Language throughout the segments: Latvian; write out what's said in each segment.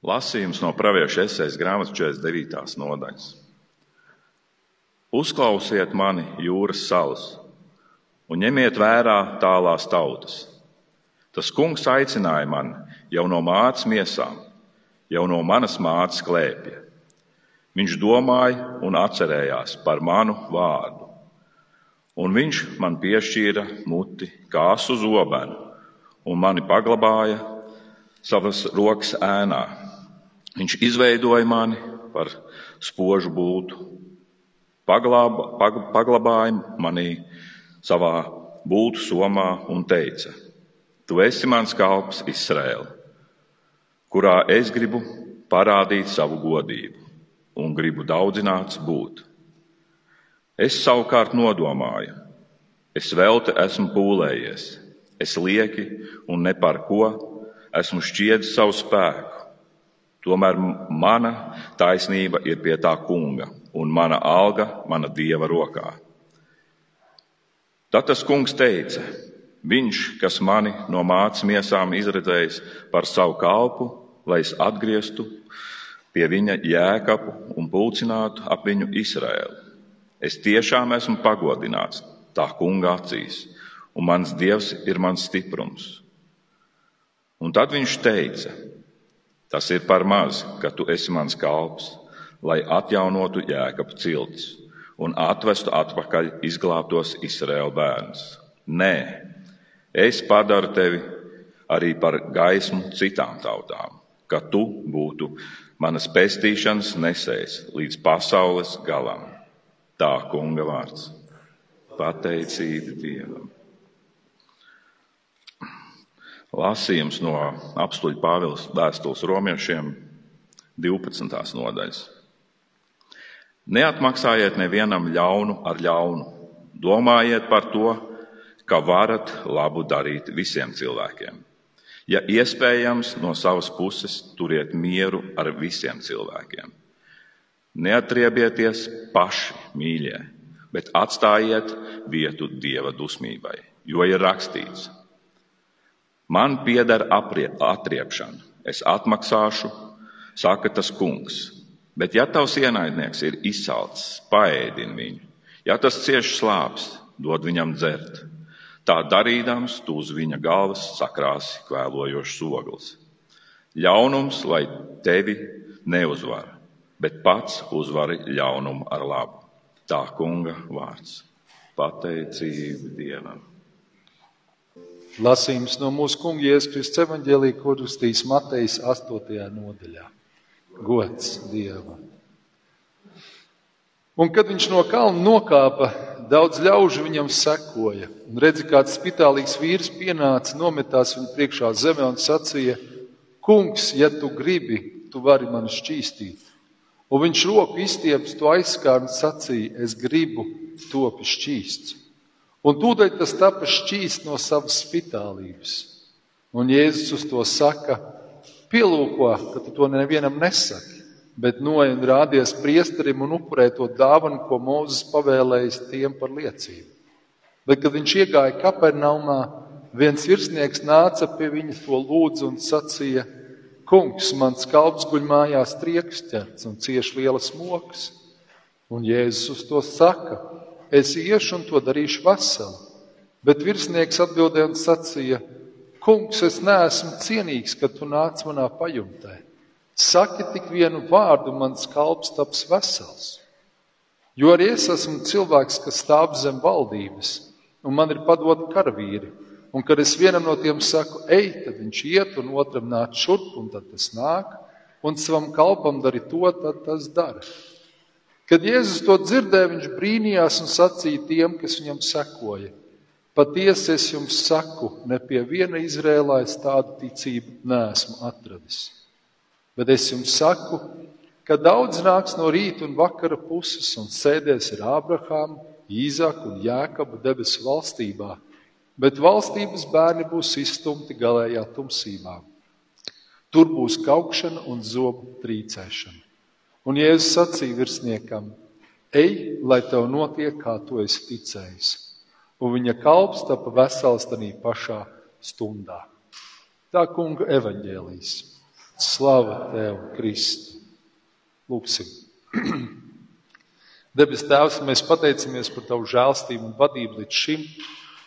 Lasījums no pravieša esejas grāmatas 49. nodaļas. Uzklausiet mani, jūras salas, un ņemiet vērā tālās tautas. Tas kungs aicināja mani jau no mātes miesām, jau no manas mātes klēpja. Viņš domāja un atcerējās par manu vārdu, un viņš man piešķīra muti kā asu zobenu, un mani paglabāja savas rokas ēnā Viņš izveidoja mani par spožu būtu, paglāba, pag, paglabāja mani savā būtu somā un teica: Tu esi mans kalps Izraēla, kurā es gribu parādīt savu godību un gribu daudzināts būt. Es savukārt nodomāju, es vēl te esmu pūlējies, es lieki un ne par ko esmu šķiedis savu spēku Tomēr mana taisnība ir pie tā kunga, un mana alga mana dieva rokā. Tad tas kungs teica: Viņš, kas mani no mācības miesām izredzējis par savu kalpu, lai es atgrieztu pie viņa jēkapu un pulcinātu ap viņu Izraēlu. Es tiešām esmu pagodināts tā kunga acīs, un mans dievs ir mans stiprums. Un tad viņš teica: Tas ir par maz, ka tu esi mans kalps, lai atjaunotu jēkabu ciltis un atvestu atpakaļ izglābtos Izraēla bērnus. Nē, es padaru tevi arī par gaismu citām tautām, ka tu būtu manas pestīšanas nesējs līdz pasaules galam. Tā kunga vārds - pateicība Dievam. Lasījums no apstuļa Pāvils vēstules romiešiem 12. nodaļas. Neatmaksājiet nevienam ļaunu ar ļaunu. Domājiet par to, ka varat labu darīt visiem cilvēkiem. Ja iespējams, no savas puses turiet mieru ar visiem cilvēkiem. Neatriebieties paši, mīļie, bet atstājiet vietu dieva dusmībai, jo ir rakstīts: Man pieder atriepšana, es atmaksāšu, saka tas kungs. Bet, ja tavs ienaidnieks ir izsalcis, paēdini viņu, ja tas cieši slāpes, dod viņam dzert. Tā darīdams, tu uz viņa galvas sakrāsi kvēlojošs ogles. Ļaunums, lai tevi neuzvar, bet pats uzvari ļaunumu ar labu. Tā kunga vārds - pateicība Dievam. Lasījums no mūsu kunga Jēzus evaņģēlī, ko rakstīs Matejas 8. nodaļā. Gods Dievam! Un kad viņš no kalna nokāpa, daudz ļaužu viņam sekoja. Un redzi, kāds spitālīgs vīrs pienāca, nometās viņa priekšā zemē un sacīja: Kungs, ja tu gribi, tu vari mani šķīstīt. Un viņš roku izstieps to aizskāru un sacīja: Es gribu, topi šķīsts. Un tūdaļ tas tapa šķīst no savas spitālības. Un Jēzus uz to saka, pielūko, ka tu to nevienam nesaki, bet noej un rādies priesterim un upurē to dāvanu, ko Mozus pavēlējis tiem par liecību. Bet, kad viņš iegāja Kapernaumā, viens virsnieks nāca pie viņa to lūdzu un sacīja: Kungs, mans kalps guļ mājās triekšķerts un cieš lielas mokas. Un Jēzus uz to saka: es iešu un to darīšu veselu. Bet virsnieks atbildēja un sacīja: Kungs, es neesmu cienīgs, ka tu nāc manā pajumtē. Saki tik vienu vārdu, mans kalps taps vesels. Jo arī es esmu cilvēks, kas stāv zem valdības, un man ir padoti karavīri. Un kad es vienam no tiem saku, ej, tad viņš iet, un otram nāk šurp, un tad tas nāk, un savam kalpam dari to, tad tas dara. Kad Jēzus to dzirdēja, viņš brīnījās un sacīja tiem, kas viņam sekoja: Patiesi es jums saku, ne pie viena Izrēlā es tādu ticību neesmu atradis. Bet es jums saku, ka daudz nāks no rīta un vakara puses un sēdēs ar Ābrahāmu, Īzaku un Jēkabu debesu valstībā, bet valstības bērni būs izstumti galējā tumsībā. Tur būs kaukšana un zobu trīcēšana. Un Jēzus sacīja virsniekam: Ej, lai tev notiek, kā tu esi ticējis. Un viņa kalps tapa vesels tajā pašā stundā. Tā kunga evaņģēlīs. Slava Tev, Kristu! Lūksim! Debes Tēvs, mēs pateicamies par Tavu žēlstību un vadību līdz šim.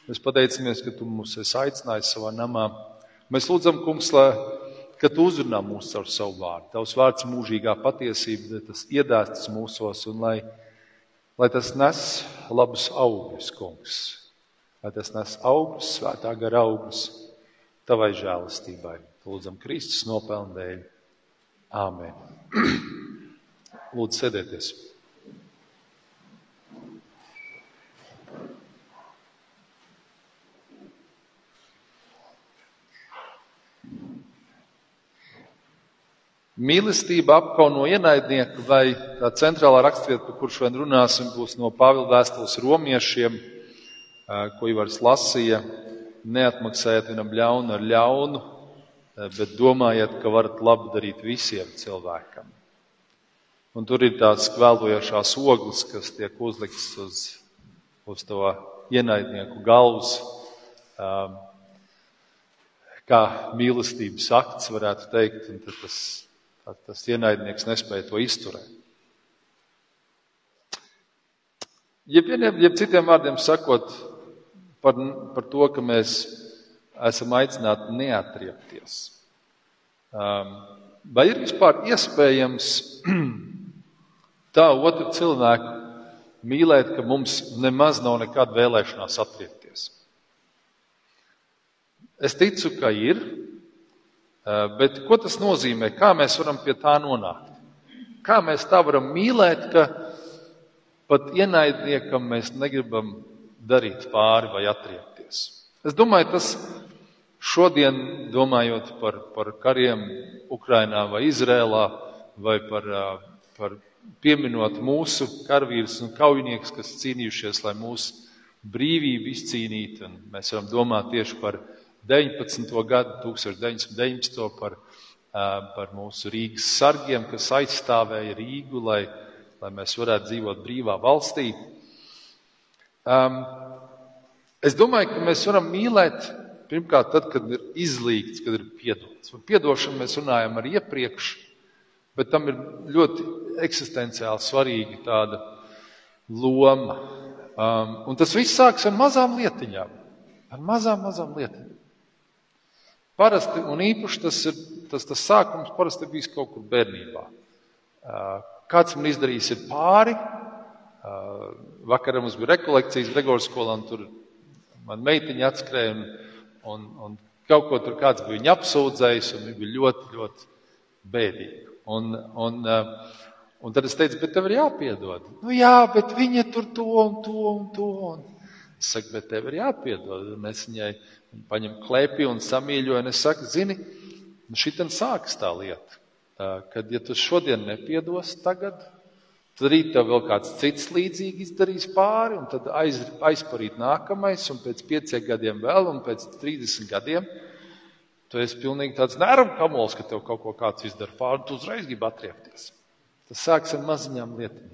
Mēs pateicamies, ka Tu mūs esi aicinājis savā namā. Mēs lūdzam, Kungs, lai ka Tu uzrunā mūs ar savu vārdu. Tavs vārds mūžīgā patiesība, lai tas iedāstas mūsos un lai, lai tas nes labus augļus, Kungs. Lai tas nes augļus, svētā gara augļus Tavai žēlastībai. Lūdzam, Kristus nopelnu dēļ. Āmen. Lūdzu, sēdieties. Mīlestība apkauno ienaidnieku, vai tā centrālā raksturvieta, par kuru šodien runāsim, būs no Pāvila vēstules romiešiem, ko Ivars lasīja. Neatmaksājiet vienam ļaunu ar ļaunu, bet domājiet, ka varat labu darīt visiem cilvēkam. Un tur ir tās kvēlojošās ogles, kas tiek uzliktas uz, uz to ienaidnieku galvas, kā mīlestības akts, varētu teikt, un tas, tas ienaidnieks nespēja to izturēt. Ja vieniem, ja citiem vārdiem sakot, par, par to, ka mēs esam aicināti neatriepties. Um, vai ir vispār iespējams tā otru cilvēku mīlēt, ka mums nemaz nav nekāda vēlēšanās atriepties? Es ticu, ka ir, bet ko tas nozīmē? Kā mēs varam pie tā nonākt? Kā mēs tā varam mīlēt, ka pat ienaidniekam mēs negribam darīt pāri vai atriepties? Es domāju, tas Šodien, domājot par, par kariem Ukrainā vai Izrēlā, vai par, par pieminot mūsu karavīrus un kaujiniekus, kas cīnījušies, lai mūsu brīvību izcīnītu, un mēs varam domāt tieši par 19. gadu, 1919. par, par mūsu Rīgas sargiem, kas aizstāvēja Rīgu, lai, lai mēs varētu dzīvot brīvā valstī. Um, es domāju, ka mēs varam mīlēt Pirmkārt, tad, kad ir izlīgts, kad ir piedots. Un piedošanu mēs runājam arī iepriekš, bet tam ir ļoti eksistenciāli svarīga tāda loma. Um, un tas viss sākas ar mazām lietiņām. Ar mazām, mazām lietiņām. Parasti, un īpaši tas, ir, tas, tas sākums parasti bijis kaut kur bērnībā. Kāds man izdarījis ir pāri. Vakarā mums bija rekolekcijas Gregors skolā, un tur man meitiņa atskrēja. Un, un, un kaut ko tur kāds bija viņa apsūdzējis, un viņa bija ļoti, ļoti bēdīga. Un, un, un tad es teicu, bet tev ir jāpiedod. Nu jā, bet viņa tur to un to un to. Un es saku, bet tev ir jāpiedod. Un es viņai paņem klēpī un samīļoju, un es saku, zini, šitam sākas tā lieta. Kad, ja tu šodien nepiedos tagad, Tad rīt tev vēl kāds cits līdzīgi izdarīs pāri, un tad aiz, aizparīt nākamais, un pēc pieciem gadiem vēl, un pēc trīsdesmit gadiem. Tu esi pilnīgi tāds nērkamals, ka tev kaut ko kāds izdara pāri, un tu uzreiz gribi atriepties. Tas sāks ar maziņām lietām.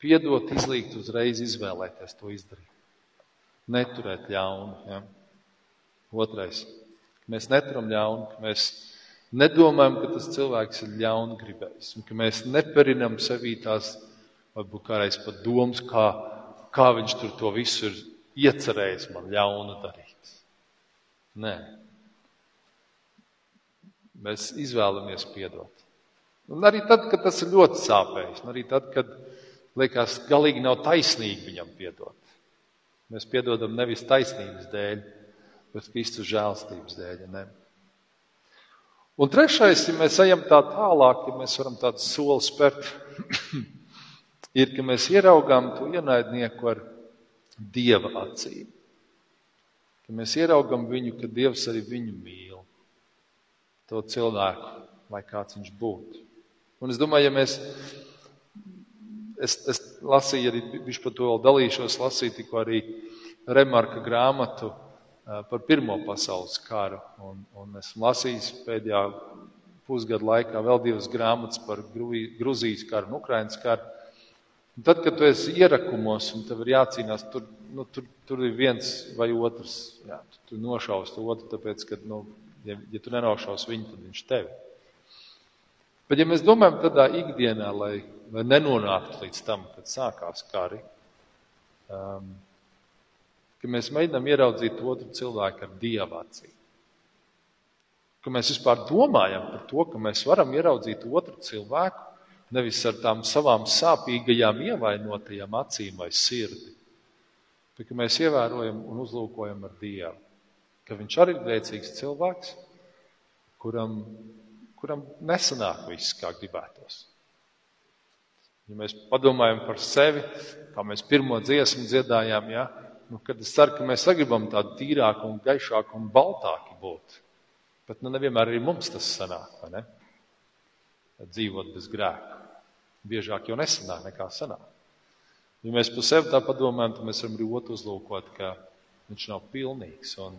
Piedot, izlīgt, uzreiz izvēlēties to izdarīt. Neturēt ļaunu. Ja? Otrais. Mēs neturam ļaunu, ka mēs nedomājam, ka tas cilvēks ir ļaungribējis un ka mēs neperinam sevī tās, varbūt kādreiz pat domas, kā, kā viņš tur to visu ir iecerējis man ļaunu darīt. Nē. Mēs izvēlamies piedot. Un arī tad, kad tas ir ļoti sāpējis, un arī tad, kad liekas, galīgi nav taisnīgi viņam piedot. Mēs piedodam nevis taisnības dēļ, bet Kristus žēlstības dēļ. Ne? Un trešais, ja mēs ejam tā tālāk, ja mēs varam tādu soli spērt, ir, ka mēs ieraugām to ienaidnieku ar dieva acīm. Ka mēs ieraugām viņu, ka dievs arī viņu mīl. To cilvēku, lai kāds viņš būtu. Un es domāju, ja mēs, es, es lasīju arī, viņš par to vēl dalīšos, lasīju tikko arī Remarka grāmatu par Pirmo pasaules karu. Un, un esmu lasījis pēdējā pusgada laikā vēl divas grāmatas par Grūzijas karu un Ukraiņas karu. Un tad, kad tu esi ierakumos un tev ir jācīnās, tur, nu, tur, tur ir viens vai otrs. Jā, tu, tu nošaus to otru, tāpēc, ka nu, Ja, ja tu nenaušos viņu, tad viņš tevi. Bet, ja mēs domājam tādā ikdienā, lai, lai nenonāktu līdz tam, kad sākās kari, um, ka mēs mēģinām ieraudzīt otru cilvēku ar dieva acīm. Ka mēs vispār domājam par to, ka mēs varam ieraudzīt otru cilvēku nevis ar tām savām sāpīgajām, ievainotajām acīm vai sirdi, bet ka mēs ievērojam un uzlūkojam ar Dievu, ka Viņš arī ir grēcīgs cilvēks, kuram, kuram nesanāk viss, kā gribētos. Ja mēs padomājam par sevi, kā mēs pirmo dziesmu dziedājām, ja, nu, kad es ceru, ka mēs sagribam tādu tīrāku un gaišāku un baltāku būt. Bet nu, nevienmēr arī mums tas sanāk, vai ne? Dzīvot bez grēka. Biežāk jau nesanāk nekā sanāk. Ja mēs par sevi tā padomājam, tad mēs varam arī otru uzlūkot, ka viņš nav pilnīgs un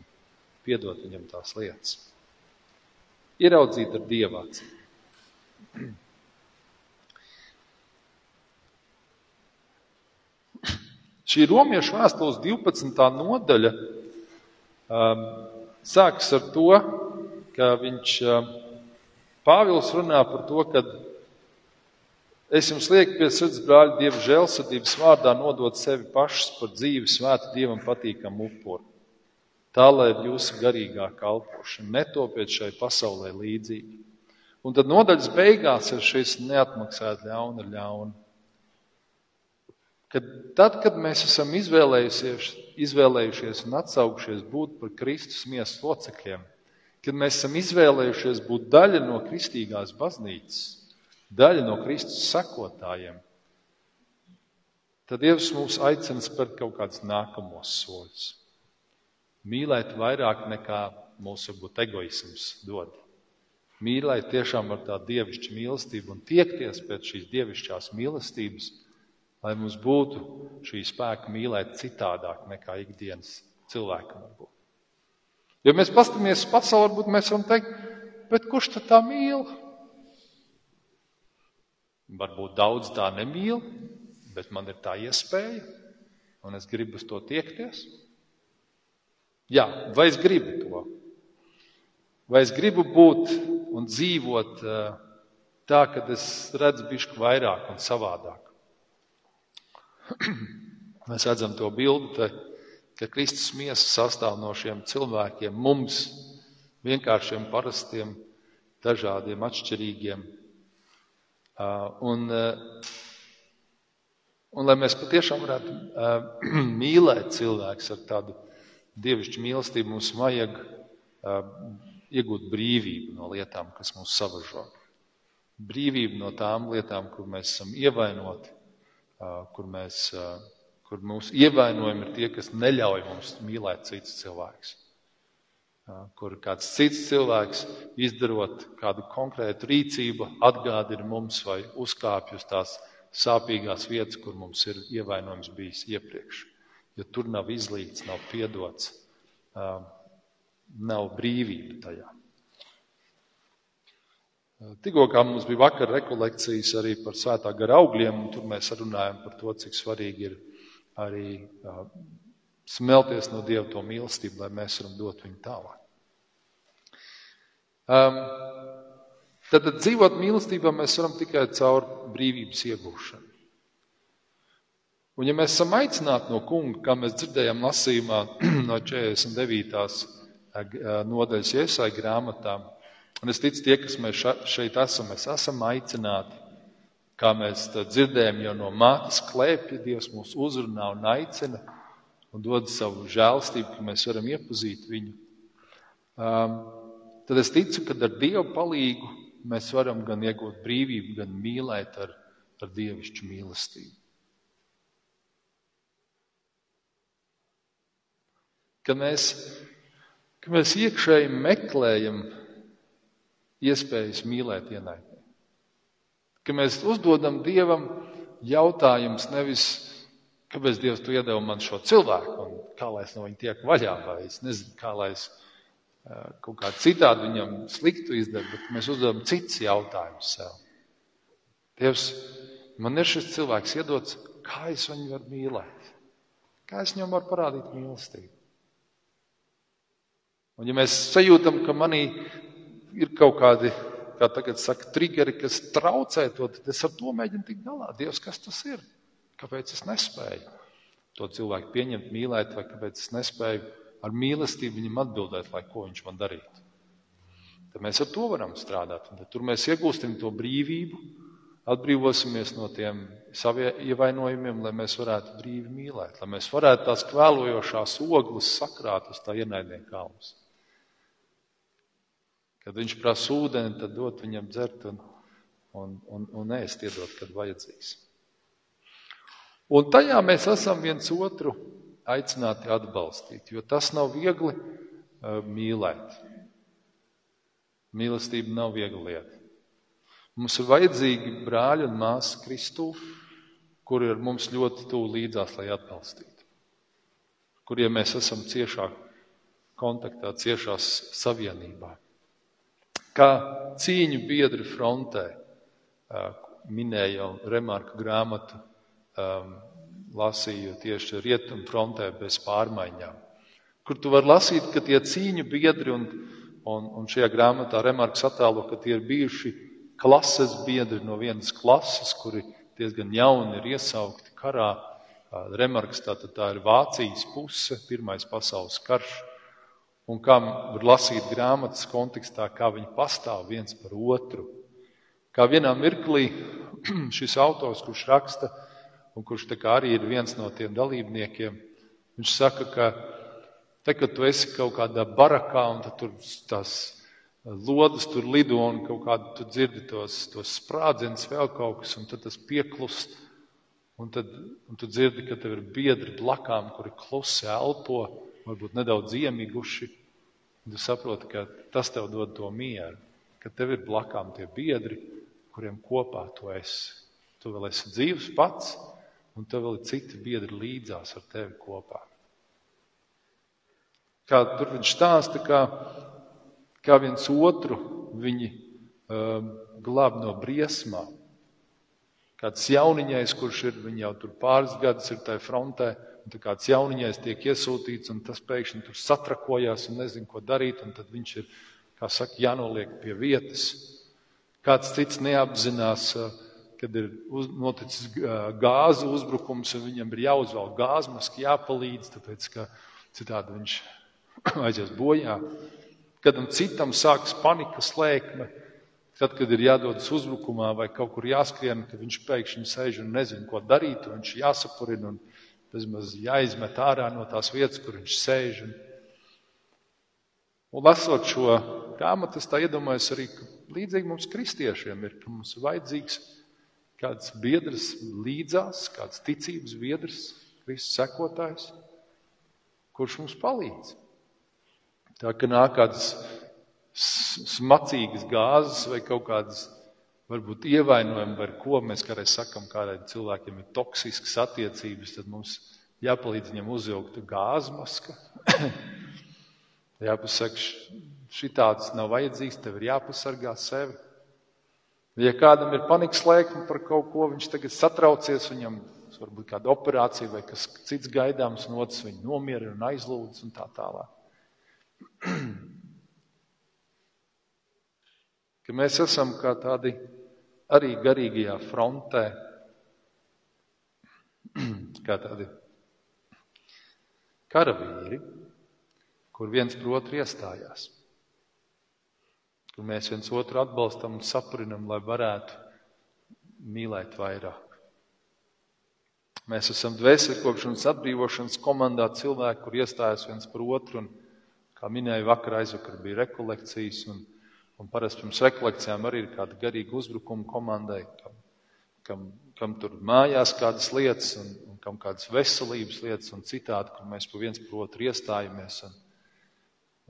piedot viņam tās lietas. Ieraudzīt ar dievāci. Šī romiešu vēstules 12. nodaļa um, sākas ar to, ka viņš um, Pāvils runā par to, ka Es jums lieku pie sirds, brāļi, Dieva žēlsirdības vārdā nodot sevi pašus par dzīvi svētu Dievam patīkamu upuru. Tā lai ir jūsu garīgā kalpošana, netopiet šai pasaulē līdzīgi. Un tad nodaļas beigās ir šis neatmaksāt ļauna ļauna. Kad, tad, kad mēs esam izvēlējušies, izvēlējušies un atsaukšies būt par Kristus miesas locekļiem, kad mēs esam izvēlējušies būt daļa no kristīgās baznīcas, daļa no Kristus sekotājiem, tad Dievs mūs aicina spērt kaut kādus nākamos soļus. Mīlēt vairāk nekā mūsu varbūt egoisms dod. Mīlēt tiešām ar tādu dievišķu mīlestību un tiekties pēc šīs dievišķās mīlestības, lai mums būtu šī spēka mīlēt citādāk nekā ikdienas cilvēkam varbūt. Jo mēs paskatāmies pasaulē, varbūt mēs varam teikt, bet kurš tad tā mīl? Varbūt daudz tā nemīl, bet man ir tā iespēja, un es gribu uz to tiekties. Jā, vai es gribu to? Vai es gribu būt un dzīvot eh, tā, ka es redzu bišku vairāk un savādāk? Mēs redzam to bildi, ka Kristus miesa sastāv no šiem cilvēkiem, mums, vienkāršiem, parastiem, dažādiem, atšķirīgiem Uh, un, uh, un lai mēs patiešām varētu mīlēt cilvēkus ar tādu dievišķu mīlestību, mums vajag iegūt brīvību no lietām, kas mūs savažo. Brīvību no tām lietām, kur mēs esam ievainoti, kur, mēs, kur mūsu ievainojumi ir tie, kas neļauj mums mīlēt citus cilvēkus kur kāds cits cilvēks, izdarot kādu konkrētu rīcību, atgādina mums vai uzkāpj uz tās sāpīgās vietas, kur mums ir ievainojums bijis iepriekš. Jo tur nav izlīts, nav piedots, nav brīvība tajā. Tikko mums bija vakar rekolekcijas arī par svētā gara augļiem, un tur mēs runājam par to, cik svarīgi ir arī smelties no Dieva to mīlestību, lai mēs varam dot viņu tālāk. Um, tad, tad dzīvot mīlestībā mēs varam tikai caur brīvības iegūšanu. Un, ja mēs esam aicināti no kunga, kā mēs dzirdējām lasījumā no 49. Eh, nodaļas iesai grāmatā, un es ticu, tie, kas mēs šeit esam, mēs esam aicināti, kā mēs dzirdējām jau no mātes klēpja, Dievs mūs uzrunā un aicina un dod savu žēlstību, ka mēs varam iepazīt viņu. Um, tad es ticu, ka ar Dieva palīdzību mēs varam gan iegūt brīvību, gan mīlēt ar, ar dievišķu mīlestību. Ka mēs, ka mēs iekšēji meklējam iespējas mīlēt ienaidnieku. Ka mēs uzdodam Dievam jautājumus nevis, kāpēc Dievs tu iedeva man šo cilvēku, un kā lai es no viņa tiek vaļā, vai es nezinu, kā lai es kaut kā citādi viņam sliktu izdarīt, bet mēs uzdodam citus jautājumus sev. Dievs, man ir šis cilvēks iedots, kā es viņu varu mīlēt? Kā es viņam varu parādīt mīlestību? Un ja mēs sajūtam, ka manī ir kaut kādi, kā tagad saka, triggeri, kas traucē to, tad es ar to mēģinu tikt galā. Dievs, kas tas ir? Kāpēc es nespēju to cilvēku pieņemt, mīlēt, vai kāpēc es nespēju ar mīlestību viņam atbildēt, lai ko viņš man darītu? Tad mēs ar to varam strādāt. Tur mēs iegūstam to brīvību, atbrīvosimies no tiem saviem ievainojumiem, lai mēs varētu brīvi mīlēt, lai mēs varētu tās kvēlojošās ogles sakrāt uz tā ienaidnieka kalnus. Kad viņš prasa ūdeni, tad dot viņam dzert un, un, un, un ēst, iedot, kad vajadzīgs. Un tajā mēs esam viens otru aicināti atbalstīt, jo tas nav viegli uh, mīlēt. Mīlestība nav viegla lieta. Mums ir vajadzīgi brāļi un māsas Kristū, kuri ir mums ļoti tuvu līdzās, lai atbalstītu. Kuriem mēs esam ciešā kontaktā, ciešā savienībā kā cīņu biedri frontē. Minēju jau remarku grāmatu, um, lasīju tieši rietumu frontē bez pārmaiņām, kur tu vari lasīt, ka tie cīņu biedri un, un, un šajā grāmatā remarks attēlo, ka tie ir bijuši klases biedri no vienas klases, kuri diezgan jauni ir iesaukti karā. Remarks tātad tā ir Vācijas puse, Pirmais pasaules karš un kā var lasīt grāmatas kontekstā, kā viņi pastāv viens par otru. Kā vienā mirklī šis autors, kurš raksta, un kurš arī ir viens no tiem dalībniekiem, viņš saka, ka te, kad tu esi kaut kādā barakā un tur tās lodas tur lido un kaut kādu tu dzirdi tos, tos sprādzienus, vēl kaut kas, un tad tas pieklust. Un tad un tu dzirdi, ka tev ir biedri blakām, kuri klusi elpo, varbūt nedaudz iemiguši. Tu saproti, ka tas tev dod to mieru, ka tev ir blakām tie biedri, kuriem kopā tu esi. Tu vēl esi dzīves pats, un tev vēl ir citi biedri līdzās ar tevi kopā. Kā tur viņš stāsta, kā, kā viens otru viņi um, glāb no briesmām. Kāds jauniņais, kurš ir jau tur pāris gadus, ir tajā frontē, un kāds jauniņais tiek iesūtīts, un tas pēkšņi tur satrakojās un nezina, ko darīt, un tad viņš ir, kā saka, jānoliek pie vietas. Kāds cits neapzinās, kad ir uz, noticis gāzu uzbrukums, un viņam ir jāuzvelk gāzmaski, jāpalīdz, tāpēc, ka citādi viņš aizies bojā. Kadam citam sākas panikas lēkme, tad, kad ir jādodas uzbrukumā vai kaut kur jāskrien, ka viņš pēkšņi sēž un nezina, ko darīt, viņš jāsapurina. Un, vismaz jāizmet ārā no tās vietas, kur viņš sēž. Un, un lasot šo grāmatu, es tā iedomājos arī, ka līdzīgi mums kristiešiem ir, ka mums vajadzīgs kāds biedrs līdzās, kāds ticības biedrs, Kristus sekotājs, kurš mums palīdz. Tā kā nāk kādas smacīgas gāzes vai kaut kādas varbūt ievainojumi, ar ko mēs kādreiz sakam, kādam cilvēkiem ir toksiskas attiecības, tad mums jāpalīdz viņam uzvilkt gāzmaska. Jāpasaka, šitāds nav vajadzīgs, tev ir jāpasargā sevi. Ja kādam ir panikas lēkme par kaut ko, viņš tagad satraucies, viņam varbūt kāda operācija vai kas cits gaidāms, un otrs viņu nomierina un aizlūdz un tā tālāk. Ka mēs esam kā tādi arī garīgajā frontē, kā tādi karavīri, kur viens par otru iestājās, kur mēs viens otru atbalstam un saprinam, lai varētu mīlēt vairāk. Mēs esam dvēselkopšanas atbrīvošanas komandā cilvēki, kur iestājas viens par otru, un, kā minēju, vakar aizvakar bija rekolekcijas, un Un parasti pirms rekolekcijām arī ir kāda garīga uzbrukuma komandai, kam, kam, kam tur mājās kādas lietas, un, un kam kādas veselības lietas, un citādi, kur mēs pa viens par otru iestājamies. Un,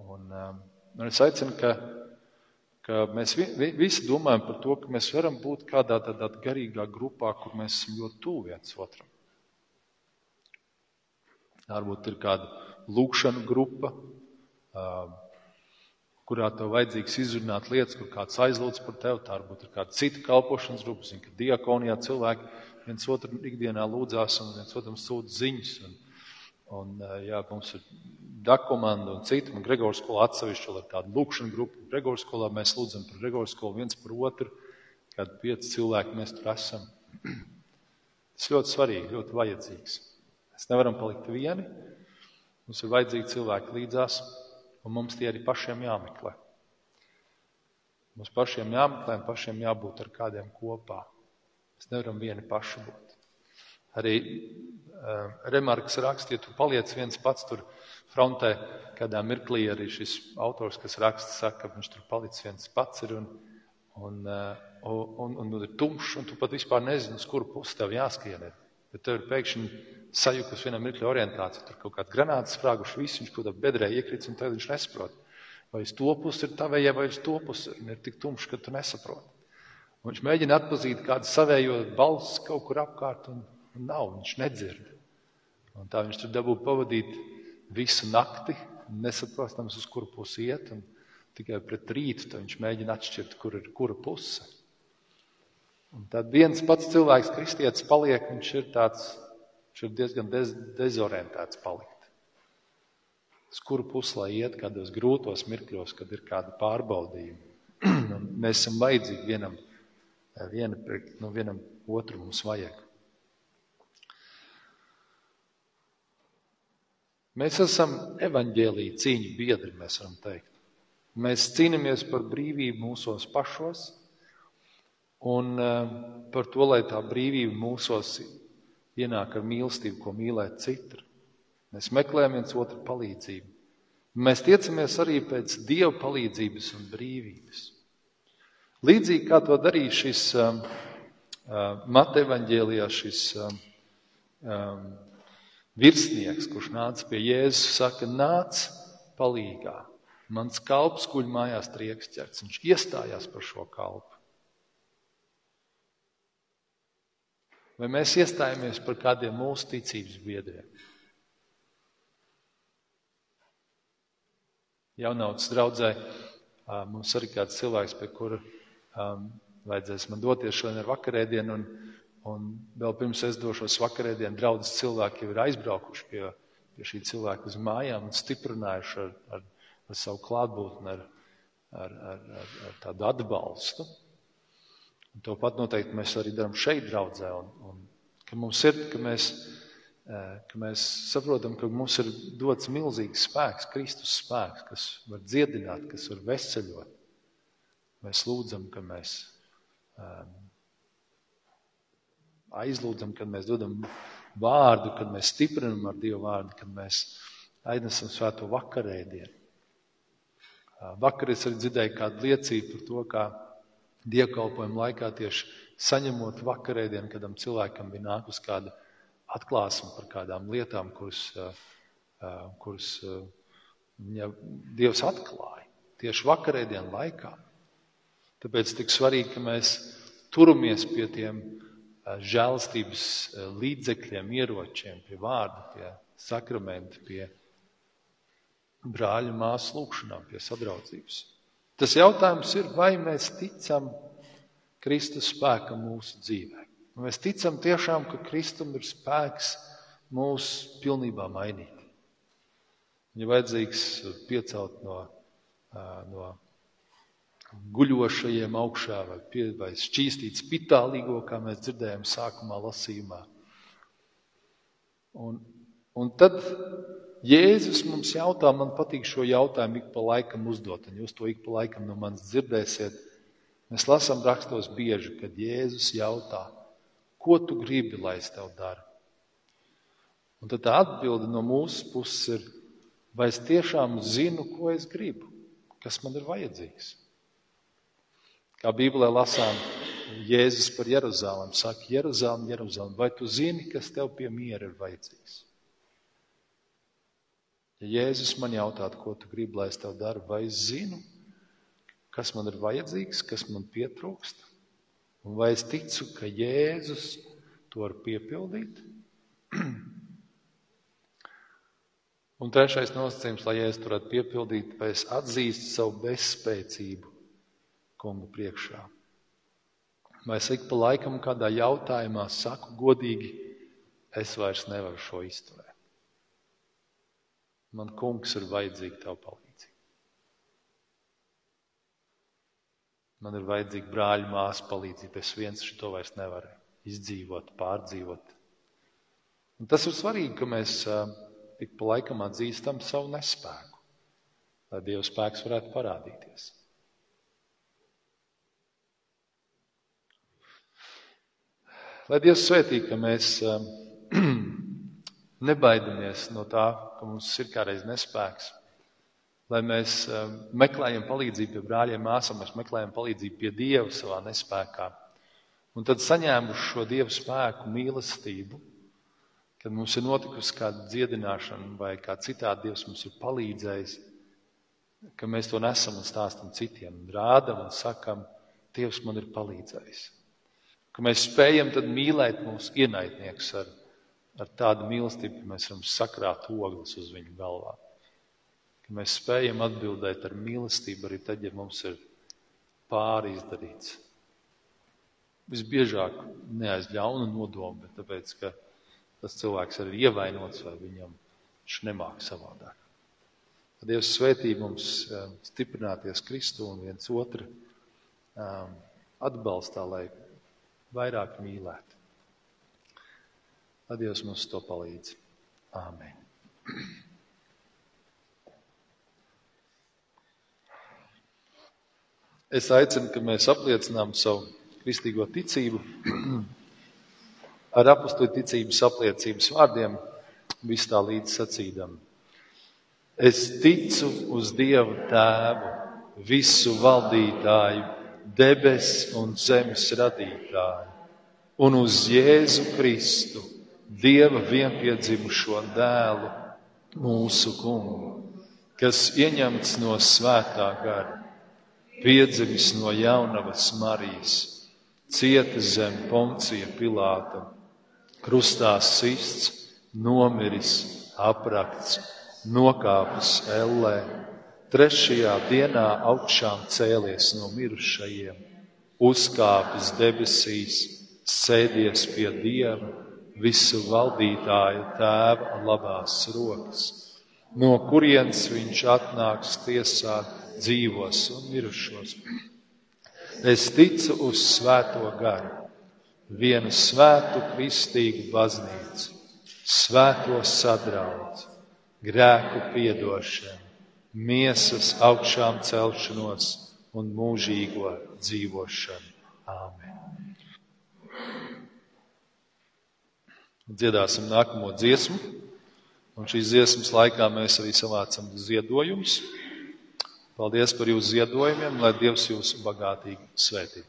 un, um, un es aicinu, ka, ka mēs vi, vi, visi domājam par to, ka mēs varam būt kādā tādā garīgā grupā, kur mēs esam ļoti tuvu viens otram. Varbūt ir kāda lūkšana grupa, um, kurā tev vajadzīgs izrunāt lietas, kur kāds aizlūdz par tevi. Tā varbūt ir kāda cita kalpošanas grupa. Zinu, ka diakonijā cilvēki viens otru ikdienā lūdzās un viens otram sūta ziņas. Un, un jā, mums ir dakomanda un citi. Un Gregors skolā atsevišķi ir tāda lūkšana grupa. Gregors skolā mēs lūdzam par Gregors skolu viens par otru. Kad pieci cilvēki mēs tur esam. Tas ļoti svarīgi, ļoti vajadzīgs. Mēs nevaram palikt vieni. Mums ir vajadzīgi cilvēki līdzās, un mums tie arī pašiem jāmeklē. Mums pašiem jāmeklē un pašiem jābūt ar kādiem kopā. Mēs nevaram vieni paši būt. Arī uh, remarks raksta, ja tu paliec viens pats tur frontē, kādā mirklī arī šis autors, kas raksta, saka, ka viņš tur palicis viens pats ir un, un, un, un, un, un ir tumšs, un tu pat vispār nezini, uz kuru pusi tev jāskrien. Bet tev ir pēkšņi sajūta vienā mirklī orientācija. Tur kaut kāda granāta sprāguši, viss viņš kaut kādā bedrē iekrits, un tad viņš nesaprot. Vai uz to pusi ir tavējie, vai uz to pusi ir tik tumšs, ka tu nesaproti. Un viņš mēģina atpazīt kādu savējo balsi kaut kur apkārt, un, un nav, viņš nedzird. Un tā viņš tur dabū pavadīt visu nakti, nesaprostams, uz kuru pusi iet. Tikai pret rītu viņš mēģina atšķirt, kur ir kura puse. Un tad viens pats cilvēks, kristietis, paliek, viņš ir tāds, viņš ir diezgan dez, dezorientēts palikt. Uz kuru pusi lai iet, kādos grūtos mirkļos, kad ir kāda pārbaudījuma. mēs esam vajadzīgi vienam, viena, nu, vienam otru mums vajag. Mēs esam evaņģēlīja cīņu biedri, mēs varam teikt. Mēs cīnāmies par brīvību mūsos pašos un uh, par to, lai tā brīvība mūsos ienāk ar mīlestību, ko mīlēt citu. Mēs meklējam viens otru palīdzību. Mēs tiecamies arī pēc Dieva palīdzības un brīvības. Līdzīgi kā to darīja šis um, uh, Mateja evaņģēlijā, šis um, um, virsnieks, kurš nāca pie Jēzus, saka, nāc palīgā. Mans kalps guļ mājās triekšķerts. Viņš iestājās par šo kalpu. Vai mēs iestājamies par kādiem mūsu ticības biedriem? jaunautas draudzē. Mums arī kāds cilvēks, pie kura um, vajadzēs man doties šodien ar vakarēdienu, un, un vēl pirms es došos vakarēdienu, draudzes cilvēki jau ir aizbraukuši pie, pie šī cilvēka uz mājām un stiprinājuši ar, ar, ar savu klātbūtni, ar, ar, ar, ar, ar tādu atbalstu. Un to pat noteikti mēs arī darām šeit, draudzē. Un, un, ka mums ir, ka mēs ka mēs saprotam, ka mums ir dots milzīgs spēks, Kristus spēks, kas var dziedināt, kas var veseļot. Mēs lūdzam, ka mēs um, aizlūdzam, kad mēs dodam vārdu, kad mēs stiprinam ar Dievu vārdu, kad mēs aiznesam svēto vakarēdienu. Vakar es arī dzirdēju kādu liecību par to, kā dievkalpojuma laikā tieši saņemot vakarēdienu, kadam cilvēkam bija nākus kāda atklāsmi par kādām lietām, kuras, kuras ja Dievs atklāja tieši vakarēdienu laikā. Tāpēc tik svarīgi, ka mēs turamies pie tiem žēlstības līdzekļiem, ieročiem, pie vārda, pie sakramenta, pie brāļa māsu lūgšanām, pie sadraudzības. Tas jautājums ir, vai mēs ticam Kristus spēkam mūsu dzīvē. Un mēs ticam tiešām, ka Kristum ir spēks mūs pilnībā mainīt. Viņa vajadzīgs piecelt no, no guļošajiem augšā vai, pie, vai šķīstīt spitālīgo, kā mēs dzirdējām sākumā lasījumā. Un, un tad Jēzus mums jautā, man patīk šo jautājumu ik pa laikam uzdot, un jūs to ik pa laikam no manis dzirdēsiet. Mēs lasām rakstos bieži, kad Jēzus jautā, Ko tu gribi, lai es tev daru? Un tad tā atbilde no mūsu puses ir, vai es tiešām zinu, ko es gribu, kas man ir vajadzīgs. Kā Bībelē lasām, Jēzus par Jeruzalem saka, Jeruzalem, Jeruzalem, vai tu zini, kas tev pie miera ir vajadzīgs? Ja Jēzus man jautātu, ko tu gribi, lai es tev daru, vai es zinu, kas man ir vajadzīgs, kas man pietrūkst? Un vai es ticu, ka Jēzus to var piepildīt? Un trešais nosacījums, lai to varētu piepildīt, vai es atzīstu savu bezspēcību kungu priekšā. Vai es ik pa laikam kādā jautājumā saku godīgi, es vairs nevaru šo izturēt. Man kungs ir vajadzīga tavu palīdzību. Man ir vajadzīga brāļa māsa palīdzība. Es viens šo vairs nevaru izdzīvot, pārdzīvot. Un tas ir svarīgi, ka mēs ik pa laikam atzīstam savu nespēku, lai Dieva spēks varētu parādīties. Lai Dievs svētī, ka mēs nebaidamies no tā, ka mums ir kādreiz nespēks. Lai mēs um, meklējam palīdzību pie brāļiem, māsām, mēs meklējam palīdzību pie Dieva savā nespējā. Un tad saņēmuši šo Dieva spēku, mīlestību, kad mums ir notikusi kāda dziedināšana vai kā citādi Dievs mums ir palīdzējis, ka mēs to nesam un stāstam citiem, rādam un sakam, Dievs man ir palīdzējis. Ka mēs spējam tad mīlēt mūsu ienaidniekus ar ar tādu mīlestību, ka mēs varam sakrāt ogles uz viņu galvā. Ka mēs spējam atbildēt ar mīlestību arī tad, ja mums ir pāri izdarīts. Visbiežāk neaiz ļauna nodoma, bet tāpēc, ka tas cilvēks ir ievainots vai viņam viņš nemāk savādāk. Tad Dievs svētī mums eh, stiprināties Kristu un viens otru um, atbalstā, lai vairāk mīlētu. Lai Dievs mums to palīdz. Āmen. Es aicinu, ka mēs apliecinām savu kristīgo ticību ar apakstu ticības apliecības vārdiem, vis tā līdz sacīdam. Es ticu uz Dievu Tēvu, visu valdītāju, debesu un zemes radītāju, un uz Jēzu Kristu Dieva vienpiedzimušo dēlu, mūsu kungu, kas ieņemts no svētā gara, piedzimis no jaunavas Marijas, cietis zem poncija Pilāta, krustā sists, nomiris, aprakts, nokāpis ellē, trešajā dienā augšām cēlies no mirušajiem, uzkāpis debesīs, sēdies pie Dieva visu valdītāju tēva labās rokas, no kurienes viņš atnāks tiesāt dzīvos un mirušos. Es ticu uz svēto garu, vienu svētu kristīgu baznīcu, svēto sadraudzi, grēku piedošanu, miesas augšām celšanos un mūžīgo dzīvošanu. Āmen! Dziedāsim nākamo dziesmu. Un šīs dziesmas laikā mēs arī savācam ziedojumus. Paldies par jūsu ziedojumiem, lai Dievs jūs bagātīgi svētī.